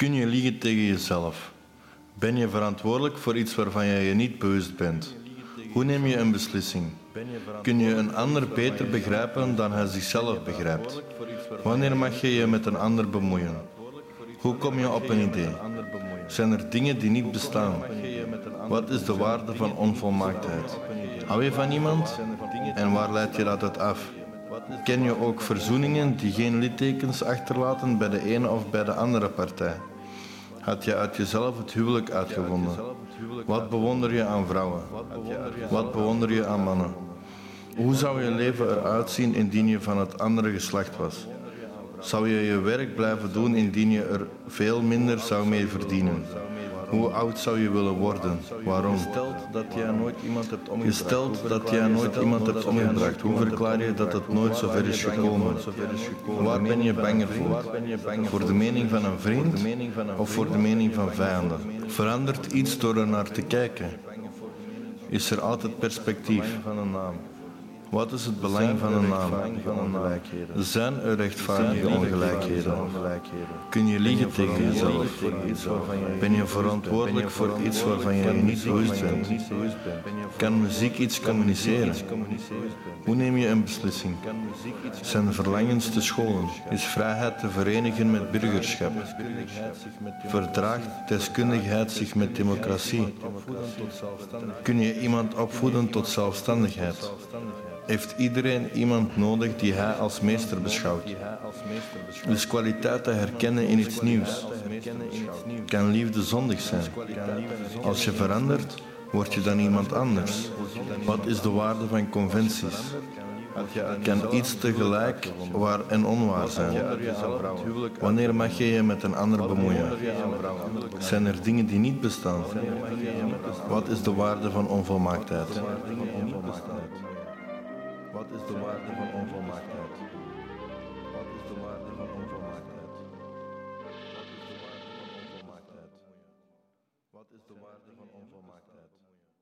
Kun je liegen tegen jezelf? Ben je verantwoordelijk voor iets waarvan je je niet bewust bent? Hoe neem je een beslissing? Kun je een ander beter begrijpen dan hij zichzelf begrijpt? Wanneer mag je je met een ander bemoeien? Hoe kom je op een idee? Zijn er dingen die niet bestaan? Wat is de waarde van onvolmaaktheid? Hou je van iemand? En waar leidt je dat uit af? Ken je ook verzoeningen die geen littekens achterlaten bij de ene of bij de andere partij? Had je uit jezelf het huwelijk uitgevonden? Wat bewonder je aan vrouwen? Wat bewonder je aan mannen? Hoe zou je leven eruit zien indien je van het andere geslacht was? Zou je je werk blijven doen indien je er veel minder zou mee verdienen? Hoe oud zou je willen worden? Waarom? Gesteld dat jij nooit iemand hebt omgebracht. Gesteld dat jij nooit iemand hebt omgebracht, hoe verklaar je dat het nooit zo ver is gekomen? Waar ben je banger voor? Voor de mening van een vriend of voor de mening van vijanden? Verandert iets door er naar te kijken? Is er altijd perspectief? Wat is het belang van een naam? Zijn er rechtvaardige ongelijkheden? Kun je liegen tegen jezelf? Ben je verantwoordelijk voor iets waarvan je niet bewust bent? Kan muziek iets communiceren? Hoe neem je een beslissing? Zijn verlangens te scholen? Is vrijheid te verenigen met burgerschap? Verdraagt deskundigheid zich met democratie? Kun je iemand opvoeden tot zelfstandigheid? Heeft iedereen iemand nodig die hij als meester beschouwt? Is kwaliteit te herkennen in iets nieuws? Kan liefde zondig zijn? Als je verandert, word je dan iemand anders? Wat is de waarde van conventies? Kan iets tegelijk waar en onwaar zijn? Wanneer mag je je met een ander bemoeien? Zijn er dingen die niet bestaan? Wat is de waarde van onvolmaaktheid? Wat is de waarde van onvolmaaktheid? Wat is de waarde van onvolmaaktheid? Wat is de waarde van onvolmaaktheid? Wat is de waarde van onvolmaaktheid?